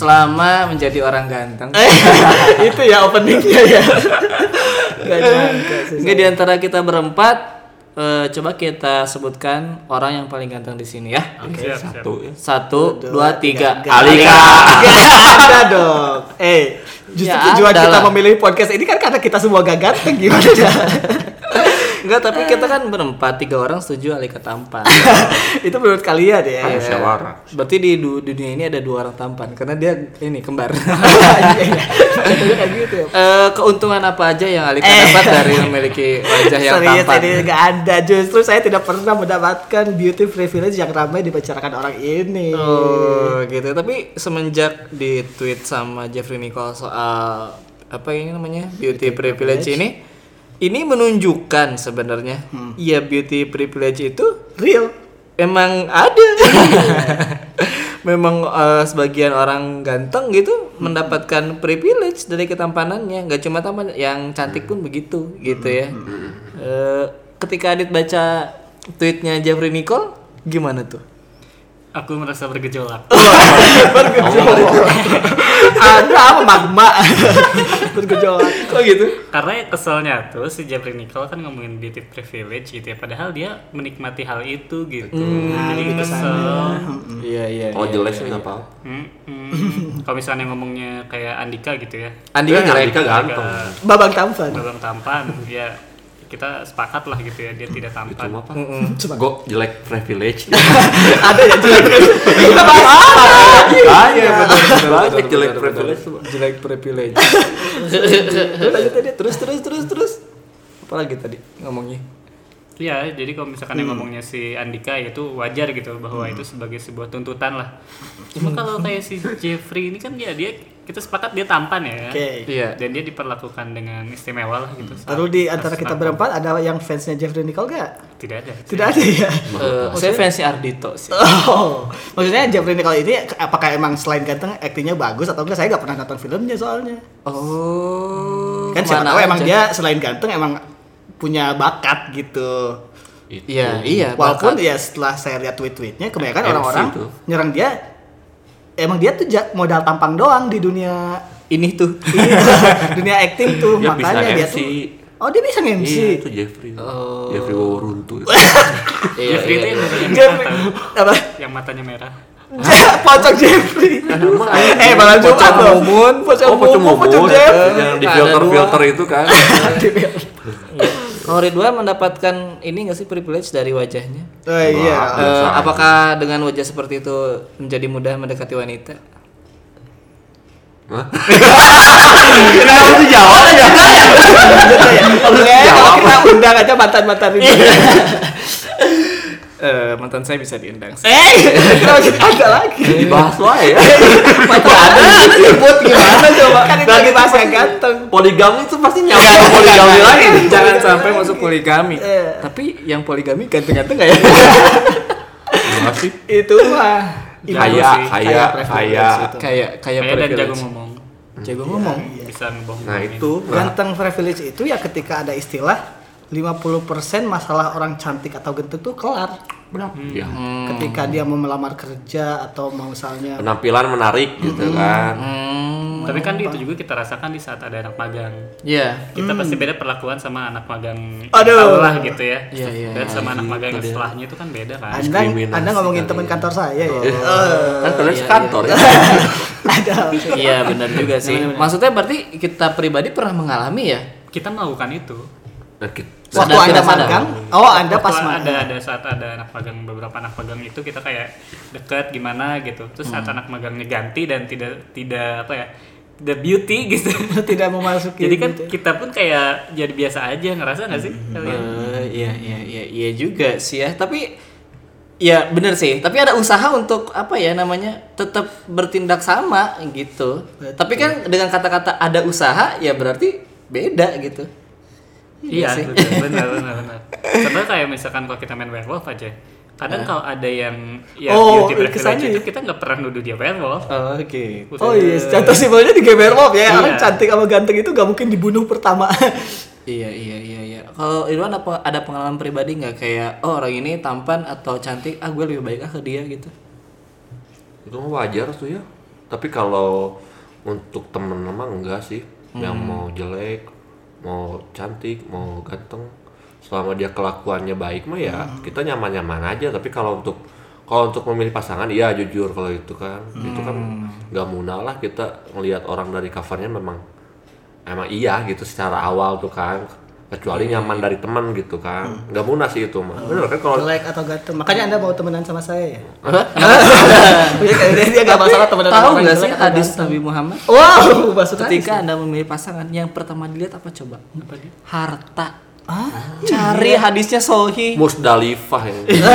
selama menjadi orang ganteng. itu ya openingnya ya. Gak nyangka sih. Nggak di antara kita berempat, eh, coba kita sebutkan orang yang paling ganteng di sini ya. Siap, siap. Satu ya. Satu, dua, tiga. Gak Alika. ada dong. Eh, justru Ya tujuan kita lah. memilih podcast ini kan karena kita semua gak ganteng gimana ya? Enggak, tapi kita kan berempat, tiga orang setuju Alika tampan. itu menurut kalian ya. Kan musyawarah. Berarti di du- dunia ini ada dua orang tampan karena dia ini kembar. Iya, iya. Kayak gitu ya. Eh, keuntungan apa aja yang Alika Eh. dapat dari memiliki wajah yang Serius tampan? ini gak ada Justru saya tidak pernah mendapatkan beauty privilege yang ramai dibicarakan orang ini Oh gitu. Tapi semenjak di tweet sama Jeffrey Nicole soal apa ini namanya beauty privilege ini, ini menunjukkan sebenarnya ya beauty privilege itu Real emang ada. Memang eh, sebagian orang ganteng gitu mendapatkan privilege dari ketampanannya. Nggak cuma tampan, yang cantik pun begitu gitu ya. Eh, ketika Adit baca tweetnya Jeffrey Nicole, gimana tuh? Aku merasa bergejolak. Ada apa magma Bergejolak Kok gitu? Karena keselnya tuh si Jeffrey Nicole kan ngomongin beauty privilege gitu ya. Padahal dia menikmati hal itu gitu. Jadi kesel. Iya iya. Oh iya, jelek iya, sih iya. nggak apa. Hmm, hmm. Kalau misalnya ngomongnya kayak Andika gitu ya. Andika jelek. Andika ganteng. Babang tampan Babang tampan, ya kita sepakat lah gitu ya dia tidak tampan. mah apa? Gue jelek privilege. Ada ya jelek Kita bahas apa? Banyak banyak jelek privilege. Jelek privilege. Lanjut tadi. terus terus terus terus. Apalagi tadi ngomongnya? Iya, jadi kalau misalkan yang ngomongnya si Andika ya itu wajar gitu bahwa itu sebagai sebuah tuntutan lah. Cuma kalau kayak si Jeffrey ini kan dia dia kita sepakat dia tampan ya. Oke Iya. Dan dia diperlakukan dengan istimewa lah gitu. saat Lalu di antara kita berempat ada yang fansnya Jeffrey Nicole gak? tidak ada. Tidak ada ya? Eh, saya fansnya Ardito sih. Oh, maksudnya Jeffrey Nicole ini apakah emang selain ganteng aktingnya bagus atau enggak? Saya nggak pernah nonton filmnya soalnya. Oh. Kan siapa tahu emang aja. dia selain ganteng emang punya bakat gitu. Iya iya. Walaupun bakat. ya setelah saya lihat tweet-tweetnya kebanyakan MC orang-orang nyerang dia emang dia tuh modal tampang doang di dunia ini tuh. ini, dunia acting tuh Dia bisa makanya dia MC. tuh Oh, dia bisa MC. Iya itu Jeffrey. Oh. Jeffrey Waworuntu. Iya, Jeffrey iya, itu yang iya. yang Jeffrey apa? yang matanya merah. Pocong Jeffrey. eh, malah Jumat loh. Mumun. Pocong Oh pocong Mumun, pocong mumun. Jeffrey. Yang di filter filter itu kan. Kalau Ridwan mendapatkan ini nggak sih privilege dari wajahnya? Oh iya. Eh, Biasa aja. apakah dengan wajah seperti itu menjadi mudah mendekati wanita? Hah? Kenapa lu jawab aja? Oke, kalau kita undang aja mantan-mantan ini. Eh, mantan saya bisa diundang. Eh, ada lagi? Dibahas wae ya. Mantan ada, disebut gimana coba? Kan itu lagi bahas yang ganteng. Poligami itu pasti nyambung ke poligami lagi. Jangan sampai masuk poligami. Iya. Tapi yang poligami ganteng-ganteng nggak ya? Itu mah. Kaya, kaya, kaya. kayak Kayak dan jago ngomong. Jago ngomong. Bisa ngebohong. Nah itu. Ganteng privilege itu ya ketika ada istilah 50% masalah orang cantik atau ganteng tuh kelar. berapa? Ya. Ketika dia mau melamar kerja atau mau misalnya Penampilan menarik gitu kan. Hmm. Tapi kan itu juga kita rasakan di saat ada anak magang. Iya. Kita pasti beda perlakuan sama anak magang Aduh. lah gitu ya. Iya, iya, Dan iya, sama anak magang yang setelahnya itu kan beda kan. Anda Anda ngomongin kali teman ya. kantor saya ya. Kan kalian sekantor ya. ada. Iya benar juga sih. Maksudnya berarti kita pribadi pernah mengalami ya? Kita melakukan itu. Nah, kita- Waktu Sadar, Anda magang, oh Anda Waktu pas ada magang. ada saat ada anak magang beberapa anak magang itu kita kayak deket gimana gitu. Terus saat anak magangnya ganti dan tidak tidak apa ya the beauty gitu. tidak memasuki Jadi kan gitu. kita pun kayak jadi biasa aja ngerasa nggak sih kalian? Eh, iya iya iya iya juga sih ya. Tapi ya bener sih. Tapi ada usaha untuk apa ya namanya tetap bertindak sama gitu. Tapi kan dengan kata-kata ada usaha ya berarti beda gitu. Iya, sih. betul, benar benar benar. Contohnya kayak misalkan kalau kita main werewolf aja. Kadang kalau ada yang ya Oh, beauty privilege kesannya itu ya. kita nggak pernah nuduh dia werewolf. Oh, Oke. Oh iya, contoh simpelnya di game Werewolf ya. Orang Iya. cantik sama ganteng itu gak mungkin dibunuh pertama. Iya iya iya iya. Kalau Irwan apa ada pengalaman pribadi nggak kayak oh orang ini tampan atau cantik ah gue lebih baik ah ke dia gitu. Itu mah wajar tuh ya. Tapi kalau untuk temen emang enggak sih. Yang mau jelek, mau cantik, mau ganteng, selama dia kelakuannya baik mah ya kita nyaman-nyaman aja. Tapi kalau untuk kalau untuk memilih pasangan, iya jujur kalau itu kan, itu kan nggak muna lah kita ngelihat orang dari covernya memang emang iya gitu secara awal tuh kan kecuali nyaman dari teman gitu kan nggak muna sih itu mah bener kan kalau jelek atau ganteng makanya anda mau temenan sama saya ya Apa? dia, dia, dia gak masalah temenan sama Tahu orang nggak sih hadis. Nabi Muhammad? wow masuk Ketika hadis. anda memilih pasangan, yang pertama dilihat apa coba? Apa dia? Harta. ah Cari hadisnya sohi. musdalifah ya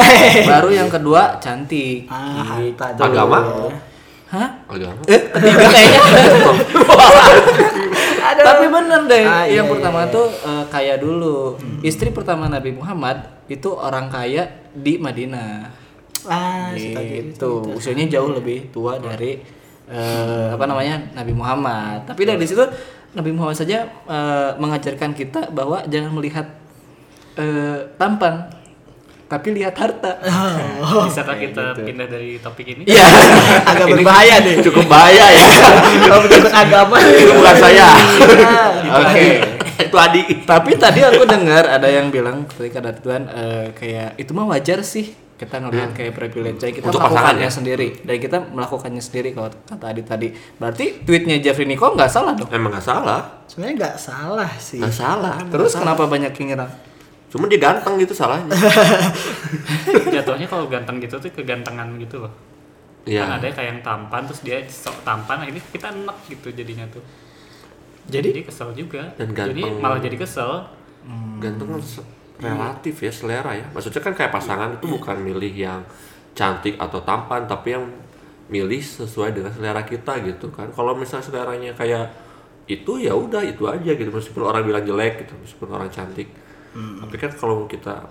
Baru yang kedua cantik. ah Gitu. harta dulu. Agama? Hah? agama Eh, ketiga kayaknya. Tapi bener deh. Ah, iya, yang iya, pertama iya. tuh eh, kaya dulu. Istri pertama Nabi Muhammad itu orang kaya di Madinah. ah gitu. Usianya jauh lebih tua dari eh, apa namanya Nabi Muhammad. Tapi dari situ Nabi Muhammad saja eh, mengajarkan kita bahwa jangan melihat eh, tampan, tapi lihat harta. Bisakah kita pindah dari topik ini? Iya. agak berbahaya nih cukup bahaya ya kalau menyangkut agama itu bukan saya Oke. itu Adi Tapi tadi aku dengar ada yang bilang ketika ada Tuhan eh, kayak itu mah wajar sih kita ngelihat kayak privilege Jadi kita Untuk melakukannya pasangan ya? sendiri dan kita melakukannya sendiri kalau kata Adi tadi. Berarti tweetnya Jeffrey Nicole nggak salah dong. emang nggak salah sebenarnya nggak salah sih nggak salah Terus kenapa banyak yang nyerang? Cuma dia ganteng gitu salahnya Jatuhnya kalau ganteng gitu tuh kegantengan gitu loh. Iya. Kan ada kayak yang tampan terus dia sok tampan ini kita enak gitu jadinya tuh. Jadi Jadi kesel juga. Dan Jadi ganteng. malah jadi kesel. ganteng kan relatif ya selera ya maksudnya kan kayak pasangan itu bukan milih yang cantik atau tampan tapi yang milih sesuai dengan selera kita gitu kan kalau misalnya seleranya kayak itu ya udah itu aja gitu meskipun orang bilang jelek gitu meskipun orang cantik tapi kan kalau kita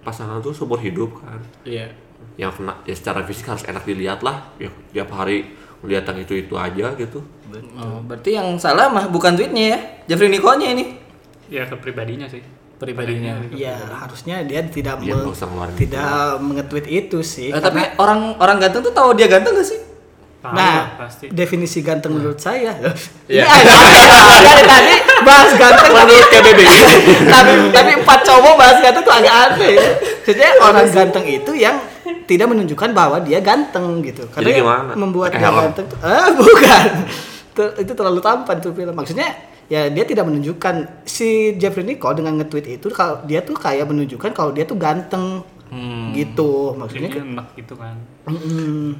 pasangan tuh seumur hidup kan iya. yang kena ya secara fisik harus enak dilihat lah ya tiap hari melihat yang itu itu aja gitu Oh, berarti yang salah mah bukan tweetnya ya, Jeffrey Nicole-nya ini. Ya ke pribadinya sih. Pribadinya. Padanya ya harusnya dia tidak Iya, me- nggak usah ngeluarin tidak mengetweet itu sih Eh, tapi orang orang ganteng tuh tahu dia ganteng gak sih? Nah lah, pasti. definisi ganteng menurut saya Iya. ya dari tadi bahas ganteng Menurut KBB. tapi tapi empat cowok bahas ganteng tuh agak aneh maksudnya orang ganteng itu yang tidak menunjukkan bahwa dia ganteng gitu karena Jadi yang gimana? membuat Pakai dia helm? ganteng tuh ah bukan Ter- itu terlalu tampan tuh film maksudnya ya dia tidak menunjukkan si Jeffrey Nicole dengan nge-tweet itu kalau dia tuh kayak menunjukkan kalau dia tuh ganteng gitu maksudnya Jadi enak gitu kan. Mm-mm.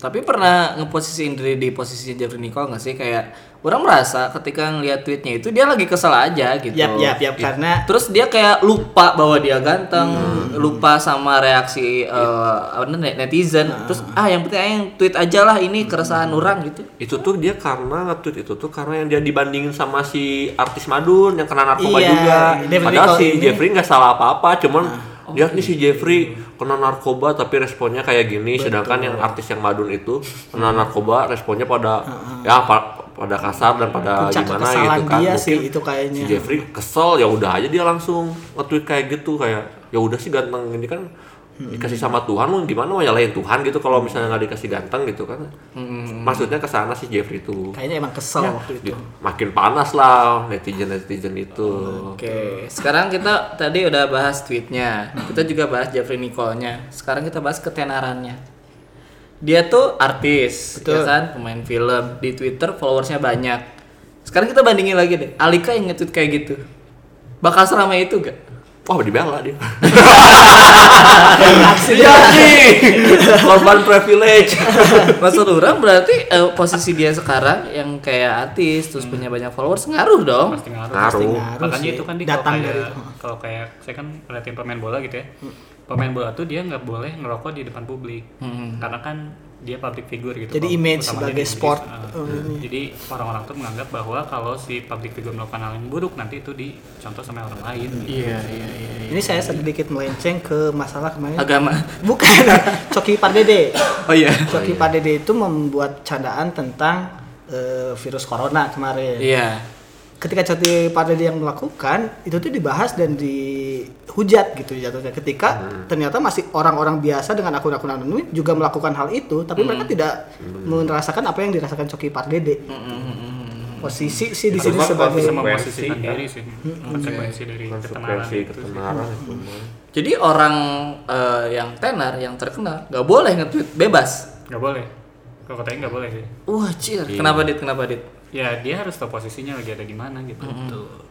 Tapi pernah ngeposisiin diri di posisi Jeffrey Nicole gak sih kayak orang merasa ketika ngeliat tweetnya itu dia lagi kesel aja gitu. Yap, yap, yap, karena Terus dia kayak lupa bahwa dia ganteng, lupa sama reaksi eh, apa namanya, netizen. Terus ah yang penting aja yang tweet aja lah ini keresahan orang gitu. itu tuh dia karena nge-tweet itu tuh karena yang dia dibandingin sama si artis Madun yang kena narkoba Iya, juga. Padahal si ini- Jeffrey nggak salah apa-apa, cuman lihat nih si Jeffrey kena narkoba tapi responnya kayak gini, sedangkan yang artis yang Madun itu kena narkoba responnya pada ya pa- pada kasar dan pada Puncak gimana gitu kan. dia Mungkin sih itu kayaknya. Si Jeffrey kesel ya udah aja dia langsung nge-tweet kayak gitu kayak ya udah sih ganteng ini kan dikasih sama Tuhan lu gimana mau nyalain Tuhan gitu kalau misalnya nggak dikasih ganteng gitu kan maksudnya ke sana si Jeffrey itu Kayaknya emang kesel Ya, waktu itu. Makin panas lah netizen netizen itu Oke, sekarang kita tadi udah bahas tweetnya, kita juga bahas Jeffrey Nicole-nya. Sekarang kita bahas ketenarannya. Dia tuh artis, Betul. ya kan, pemain film. Di Twitter followersnya banyak. Sekarang kita bandingin lagi deh, Alika yang nge-tweet kayak gitu. Bakal seramai itu gak? Wah dibela dia Iya korban privilege Maksud orang berarti eh, posisi dia sekarang yang kayak artis terus punya banyak followers ngaruh dong. pasti ngaruh. ngaruh ngaruh Makanya sih. itu kan di Datang kalau kayak, dari- kalau kayak saya kan perhatiin pemain bola gitu ya. Pemain bola tuh dia nggak boleh ngerokok di depan publik. Hmm. Karena kan dia public figure gitu. Jadi image sebagai sport. Ah. Hmm. Jadi orang-orang tuh menganggap bahwa kalau si public figure melakukan hal yang buruk nanti itu dicontoh sama orang lain. Iya, iya, iya. Ini saya sedikit melenceng ke masalah kemarin. Agama. Bukan, Coki Pardede. Oh iya. Coki Pardede itu membuat candaan tentang eh, virus corona kemarin. Iya. Ketika Coki Pardede yang melakukan itu tuh dibahas dan dihujat gitu jatuhnya ketika ternyata masih orang-orang biasa dengan akun-akun anonim juga melakukan hal itu tapi mereka tidak merasakan apa yang dirasakan Coki Pardede posisi sih di sini sebagai kan? diri sih konsekuensi dari ketenaran itu. Jadi orang eh, yang tenar, yang terkenal, nggak boleh nge-tweet bebas. nggak boleh kalau katanya nggak boleh sih Wah, cir. Iya. Kenapa dit? Kenapa dit? Ya dia harus tahu posisinya lagi ada di mana gitu. Kayak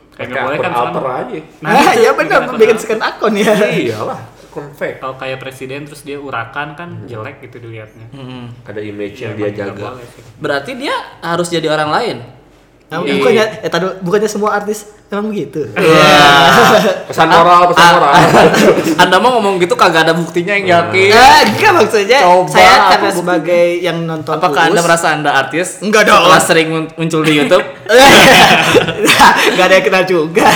Pakai nggak boleh kan alter aja. Nah, ah itu, ya benar bikin second akun ya. Iyalah. Akun fake. Kalau kayak presiden terus dia urakan kan jelek gitu dilihatnya. Mm-mm. ada image yang Ya, dia jaga. boleh. Berarti dia harus jadi orang lain. Nah, Iya. bukannya eh tadi bukannya semua artis emang begitu pesan moral pesan Ah, moral Anda mau ngomong gitu kagak ada buktinya yang yakin. Ah, enggak maksudnya Coba saya karena bukti- sebagai yang nonton Apakah Anda merasa Anda artis? Enggak dong. Setelah sering mun- muncul di YouTube. Gak ada yang kenal juga.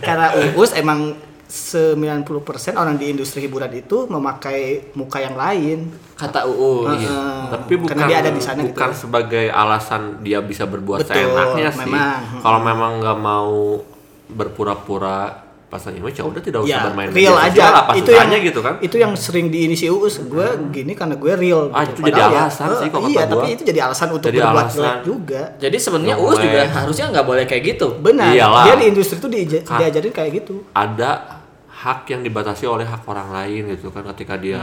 Karena Uus emang 90% orang di industri hiburan itu memakai muka yang lain. Kata UU. Heeh. gitu. tapi bukan Karena dia ada di sana gitu. bukan sebagai alasan dia bisa berbuat Betul, seenaknya sih memang. kalau memang nggak mau berpura-pura pasang image ya udah tidak usah Ya, bermain real media aja. apa itu yang gitu kan Itu yang sering di ini si Uus. Gue gini karena gue real. Ah, gitu. itu jadi Padahal ya, alasan sih kalau Iya, tapi itu jadi alasan untuk Jadi berbuat alasan. jelek juga. Jadi sebenarnya UUS juga harusnya nggak boleh kayak gitu. Benar. Iyalah. Dia di industri itu diajarin kayak gitu. ada hak yang dibatasi oleh hak orang lain gitu kan ketika dia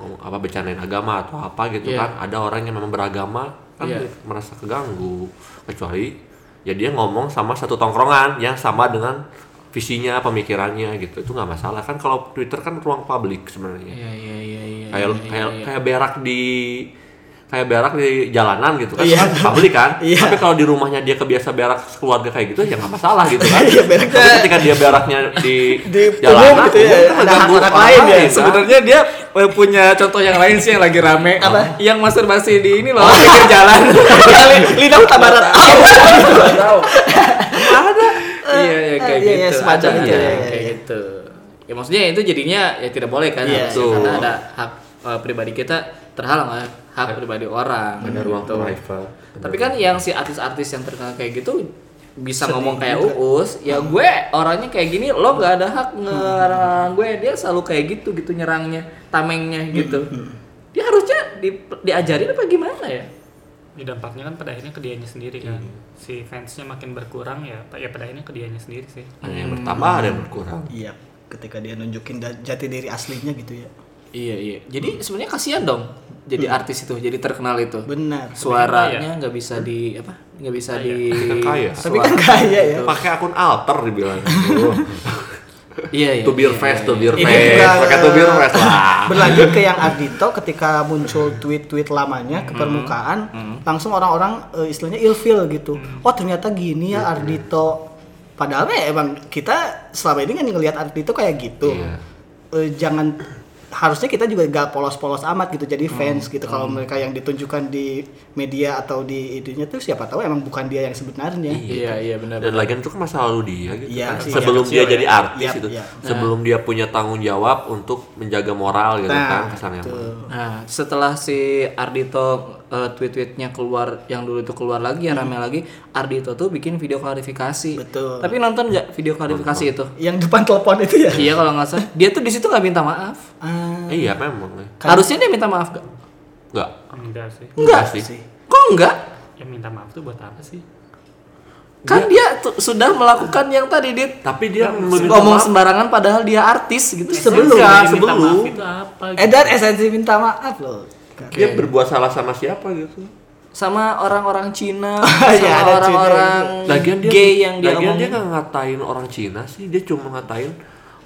ngomong apa bercandain agama atau apa gitu Iya. kan ada orang yang memang beragama kan dia merasa keganggu kecuali ya dia ngomong sama satu tongkrongan yang sama dengan visinya pemikirannya gitu itu nggak masalah kan kalau Twitter kan ruang publik sebenarnya Iya iya iya iya. kayak iya, kayak iya. kayak berak di kayak berak di jalanan gitu kan Iya. kan publik kan Iya. tapi kalau di rumahnya dia kebiasa berak keluarga kayak gitu ya nggak masalah gitu kan Iya, berak. tapi ketika dia beraknya di, Di jalanan umum gitu ya, umum kan ada hak-hak orang lain ya. kan. Sebenarnya dia eh, punya contoh yang lain sih yang lagi rame. Apa? Yang masturbasi di ini loh, pinggir jalan. Lidah Utara Barat. Ada. Iya, iya kayak Iya, iya, gitu. semacam Ada itu, ya, iya, iya, kayak iya. gitu. Ya maksudnya itu jadinya ya tidak boleh kan Iya, betul. karena ada hak eh, pribadi kita terhalang lah hak pribadi orang. ada ruang gitu. private Tapi kan yang si artis-artis yang terkenal kayak gitu bisa Sedih ngomong kayak juga. Uus, ya gue orangnya kayak gini, lo nggak ada hak ngerang gue, dia selalu kayak gitu gitu nyerangnya, tamengnya gitu. Dia harusnya di, diajarin apa gimana ya? Ya, dampaknya kan pada akhirnya ke dianya sendiri kan si fansnya makin berkurang ya pak ya pada akhirnya ke dianya sendiri sih ada yang bertambah ada yang berkurang Iya, ketika dia nunjukin jati diri aslinya gitu ya. Iya iya. Jadi sebenarnya kasihan dong jadi artis itu, jadi terkenal itu. Benar. Suaranya nggak bisa di apa? Nggak bisa di. Kan kaya. Tapi kan kaya ya. pakai akun alter dibilang Oh, Iya iya. to beer iya, face iya, to beer face juga- pakai to bear face lah Berlanjut ke yang Ardito ketika muncul tweet-tweet lamanya ke permukaan, langsung orang-orang eh, istilahnya ilfil gitu. Oh ternyata gini ya Ardito. Padahal ya emang kita selama ini kan ngelihat Ardito kayak gitu. Iya. Eh, jangan harusnya kita juga gak polos-polos amat gitu jadi fans gitu kalau mereka yang ditunjukkan di media atau di idenya tuh siapa tahu emang bukan dia yang sebenarnya. Iya iya benar. dan lagian itu kan masa lalu dia gitu Iya kan. sih, sebelum iya, dia kecil jadi ya. artis Iya, gitu iya. sebelum dia punya tanggung jawab untuk menjaga moral gitu Nah, kan kesannya. Nah, setelah si Ardito eh, tweet-tweetnya keluar yang dulu itu keluar lagi ya rame lagi, Ardito tuh bikin video klarifikasi. Betul. Tapi nonton nggak video klarifikasi itu? Yang depan telepon itu ya. Iya kalau nggak salah. Dia tuh di situ nggak minta maaf. Ah, iya memang ya. Kan- Harusnya dia minta maaf gak? enggak enggak sih Enggak sih sih. Kok enggak? ya minta maaf tuh buat apa sih Kan dia tuh sudah melakukan yang tadi dia tapi dia ngomong maaf sembarangan padahal dia artis gitu Sebelum, sebelum. Sebelum. maaf itu apa gitu? Edan esensi minta maaf loh. Dia berbuat salah sama siapa gitu? Sama orang-orang Cina, Iya, sama ada Cina orang lagian dia gay yang dia lagian dia nggak ngatain orang Cina sih dia cuma ngatain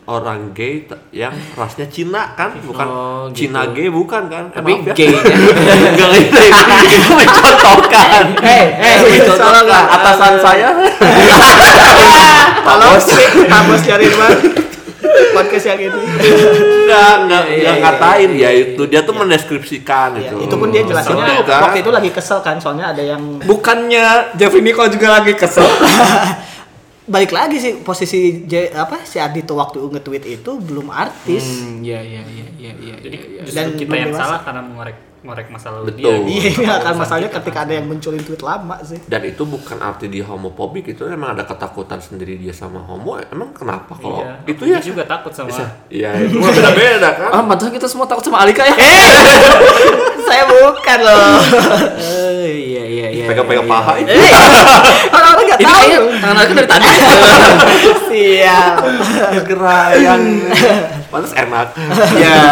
orang gay yang rasnya Cina kan bukan Oh, gitu. Cina gay bukan kan? Eh, Tapi maaf ya. gay-nya. Enggak itu itu mencontohkan Hei, hei, mencontohkan tolonglah. atasan saya. Tolong Pak Bos cariin bang podcast yang ini. enggak enggak Iya, iya, ngatain dia itu dia tuh mendeskripsikan Ya, itu itu pun dia jelasinnya Betul kan? waktu itu lagi kesel kan soalnya ada yang Bukannya Jeffrey Nicole juga lagi kesel. balik lagi sih posisi J- apa si Ardito waktu nge-tweet itu belum artis. Hmm, iya iya iya iya iya. Jadi iya, iya. Dan kita yang dewasa. salah karena mengorek ngorek masa lalu Betul. dia. gitu. Iya, ini akan Urusan masalahnya kita ketika kan. ada yang munculin tweet lama sih. Dan itu bukan arti dia homofobik itu emang ada ketakutan sendiri dia sama homo. Emang kenapa kalau Iya, itu ya? juga takut sama Iya, itu beda-beda kan. Ah, pantas kita semua takut sama Alika ya. Saya bukan loh. Eh, iya iya iya. Pegang-pegang iya, paha iya. itu. Orang-orang nggak Ini tahu. kayaknya tangan Alika dari tadi. Siap. Gerayang. Pantas enak. ya,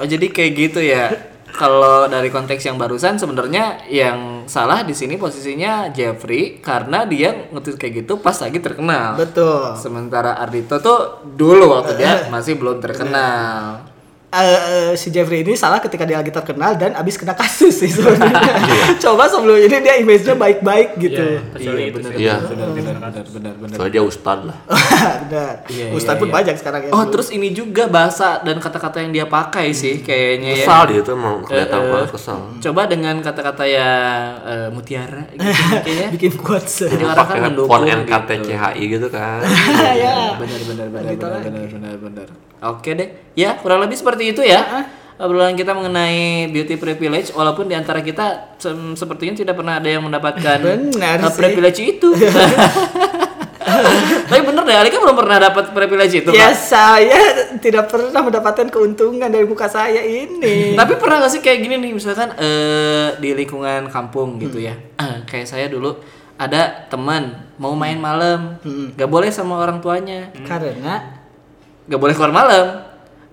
oh, jadi kayak gitu ya. Kalau dari konteks yang barusan sebenarnya yang salah di sini posisinya Jeffrey karena dia nge kayak gitu pas lagi terkenal. Betul. Sementara Ardito tuh dulu waktu dia masih belum terkenal. Eh, eh, si Jeffrey ini salah ketika dia lagi terkenal dan abis kena kasus sih sebenarnya. Coba sebelum ini dia image-nya baik-baik gitu. Iya, kecuali itu benar, sih. Iya. benar, benar, benar, benar, benar. Soalnya dia ustad lah. Benar. Iya, Ustadz iya, pun iya. banyak sekarang ya. Oh, terus ini juga bahasa dan kata-kata yang dia pakai sih kayaknya ya. Kesal dia tuh emang kelihatan Eh, eh. banget kesal. Coba dengan kata-kata yang eh, mutiara gitu kayaknya. bikin kuat sih. Jadi orang kan mendukung font gitu. NKTCHI gitu kan. ya. benar benar benar Gitu benar lagi. benar benar benar oke deh. Ya kurang lebih seperti itu ya obrolan kita mengenai beauty privilege walaupun di antara kita sem- sepertinya tidak pernah ada yang mendapatkan Benar uh, sih. privilege itu. Tapi bener deh Alika belum pernah dapat privilege itu Ya Pak. saya tidak pernah mendapatkan keuntungan dari muka saya ini. tapi pernah gak sih kayak gini nih misalkan eh, di lingkungan kampung gitu ya. Kayak saya dulu ada teman mau main malam gak boleh sama orang tuanya. Karena gak boleh keluar malam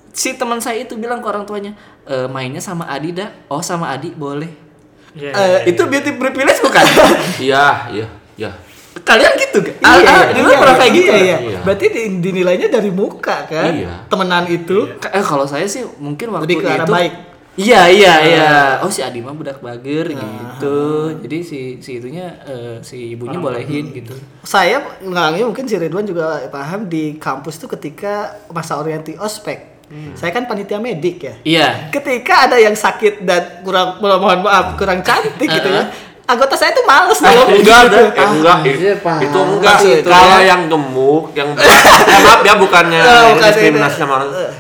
si teman saya itu bilang ke orang tuanya e, mainnya sama Adi dah oh sama Adi boleh Iya, Eh, iya, itu beauty privilege bukan Iya, iya, iya. kalian gitu gak? Iya, Ah, ah, dulu iya, pernah kayak iya, gitu Iya, nggak? Iya. Berarti di- dinilainya dari muka kan? Iya. Temenan itu. Ka- eh, kalau saya sih mungkin waktu Lebih ke arah itu baik. Iya iya. iya oh si Adi mah budak bager gitu. jadi si si itunya eh, si ibunya bolehin gitu. Saya ngalami mungkin si Ridwan juga paham di kampus tuh ketika masa orientasi ospek. Saya kan panitia medik ya. iya. Ketika ada yang sakit dan kurang mohon maaf kurang cantik gitu ya. Anggota saya tuh males nolong Enggak, gitu. eh, enggak, iya, itu, paham. itu enggak. Maksudnya. Kalau yang gemuk, yang eh, maaf ya bukannya Oh, diskriminasi itu. sama.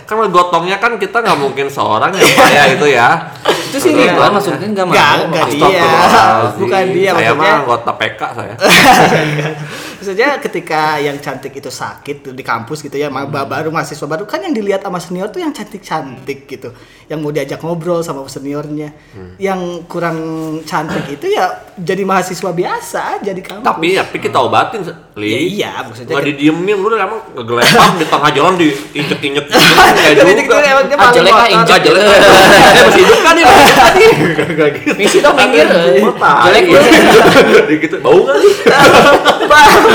Kan gotongnya kan kita nggak mungkin seorang yang kaya itu ya. itu sih Iya. Ridwan maksudnya nggak mau Nggak, nggak dia. Bukan dia, Saya mah maksudnya- anggota PK saya. Maksudnya ketika yang cantik itu sakit tuh di kampus gitu ya, ma- baru mahasiswa baru kan yang dilihat sama senior tuh yang cantik-cantik gitu. Yang mau diajak ngobrol sama seniornya. Yang kurang cantik itu ya jadi mahasiswa biasa aja di kampus. Tapi tapi kita obatin, Li. Ya iya, maksudnya Nggak kan- didiemin lu emang ngegelepam di tengah jalan gitu kayak Jadi juga. dia Ah, ah, injek. Jelek. Eh, masih hidup kan ini? Masih hidup kan ini? Kayak gitu. misi dong minggir jelek lu Di gitu bau nggak nih?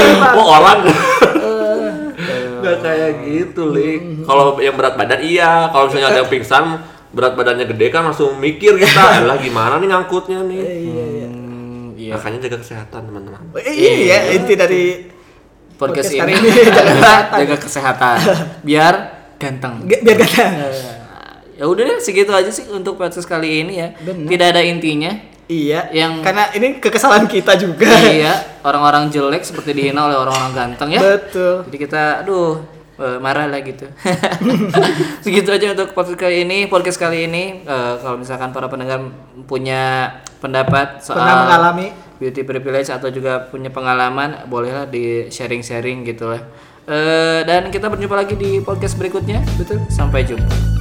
berat badan iya, kalau misalnya ada yang pingsan berat badannya gede kan langsung mikir kita, lah gimana nih ngangkutnya nih. Hmm, iya Makanya jaga kesehatan teman-teman. Eh, Iya, inti dari podcast, Podcast kali ini, ini jaga kesehatan. jaga kesehatan biar ganteng Bi- biar kata ya udah deh segitu aja sih untuk podcast kali ini ya Bener. tidak ada intinya Iya, Yang- karena ini kekesalan kita juga. iya orang-orang jelek seperti dihina oleh orang-orang ganteng ya Betul. jadi kita aduh eh, marah lah gitu. Segitu aja untuk podcast kali ini. Podcast kali ini eh, kalau misalkan para pendengar punya pendapat soal Pernah mengalami. beauty privilege atau juga punya pengalaman bolehlah di sharing-sharing gitu lah. Eh, dan kita berjumpa lagi di podcast berikutnya. Betul. sampai jumpa